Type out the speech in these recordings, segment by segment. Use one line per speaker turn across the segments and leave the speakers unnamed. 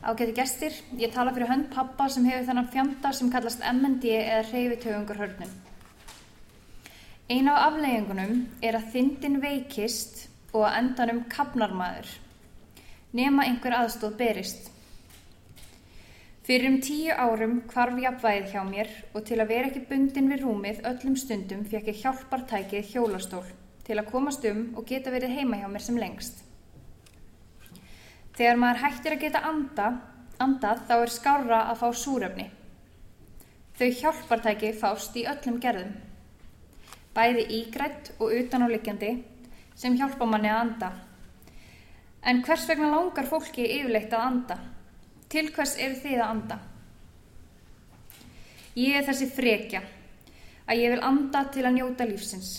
Ágæti gestir, ég tala fyrir hönd pappa sem hefur þennan fjanda sem kallast MND eða hreyfitöfungur hörnum. Ein af afleggingunum er að þindin veikist og að endanum kapnarmaður, nema einhver aðstóð berist. Fyrir um tíu árum kvarf jafnvægið hjá mér og til að vera ekki bundin við rúmið öllum stundum fekk ég hjálpartækið hjólastól til að komast um og geta verið heima hjá mér sem lengst. Þegar maður hættir að geta anda, andað þá er skára að fá súröfni. Þau hjálpartæki fást í öllum gerðum. Bæði ígrætt og utanáliggjandi sem hjálpa manni að anda. En hvers vegna langar fólki yfirleitt að anda? Til hvers eru þið að anda? Ég er þessi frekja að ég vil anda til að njóta lífsins.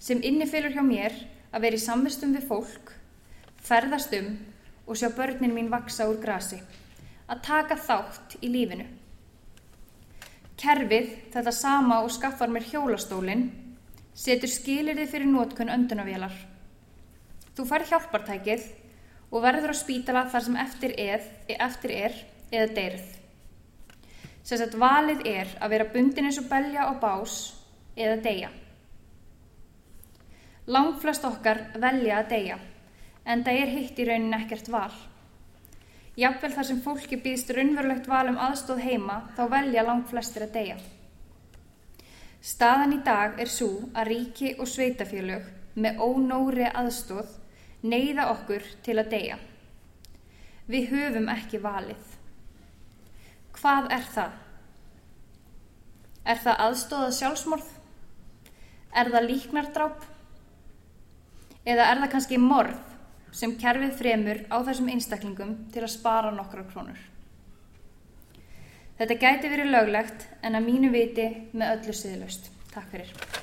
Sem innifilur hjá mér að vera í samvistum við fólk, ferðast um og sjá börnin mín vaksa úr grasi. Að taka þátt í lífinu. Kerfið, þetta sama og skaffar mér hjólastólinn, setur skilirði fyrir nótkunn öndunavélar. Þú fær hjálpartækið og verður á spítala þar sem eftir er, eftir er eða deyrð. Sess að valið er að vera bundin eins og belja á bás eða deyja. Langflest okkar velja að deyja en það er hitt í raunin ekkert val. Jafnvel þar sem fólki býðst raunverulegt val um aðstóð heima þá velja langt flestir að deyja. Staðan í dag er svo að ríki og sveitafélög með ónóri aðstóð neyða okkur til að deyja. Við höfum ekki valið. Hvað er það? Er það aðstóða sjálfsmorð? Er það líknardráp? Eða er það kannski morð sem kerfið fremur á þessum einstaklingum til að spara nokkra krónur. Þetta gæti verið löglegt en að mínu viti með öllu siðlust. Takk fyrir.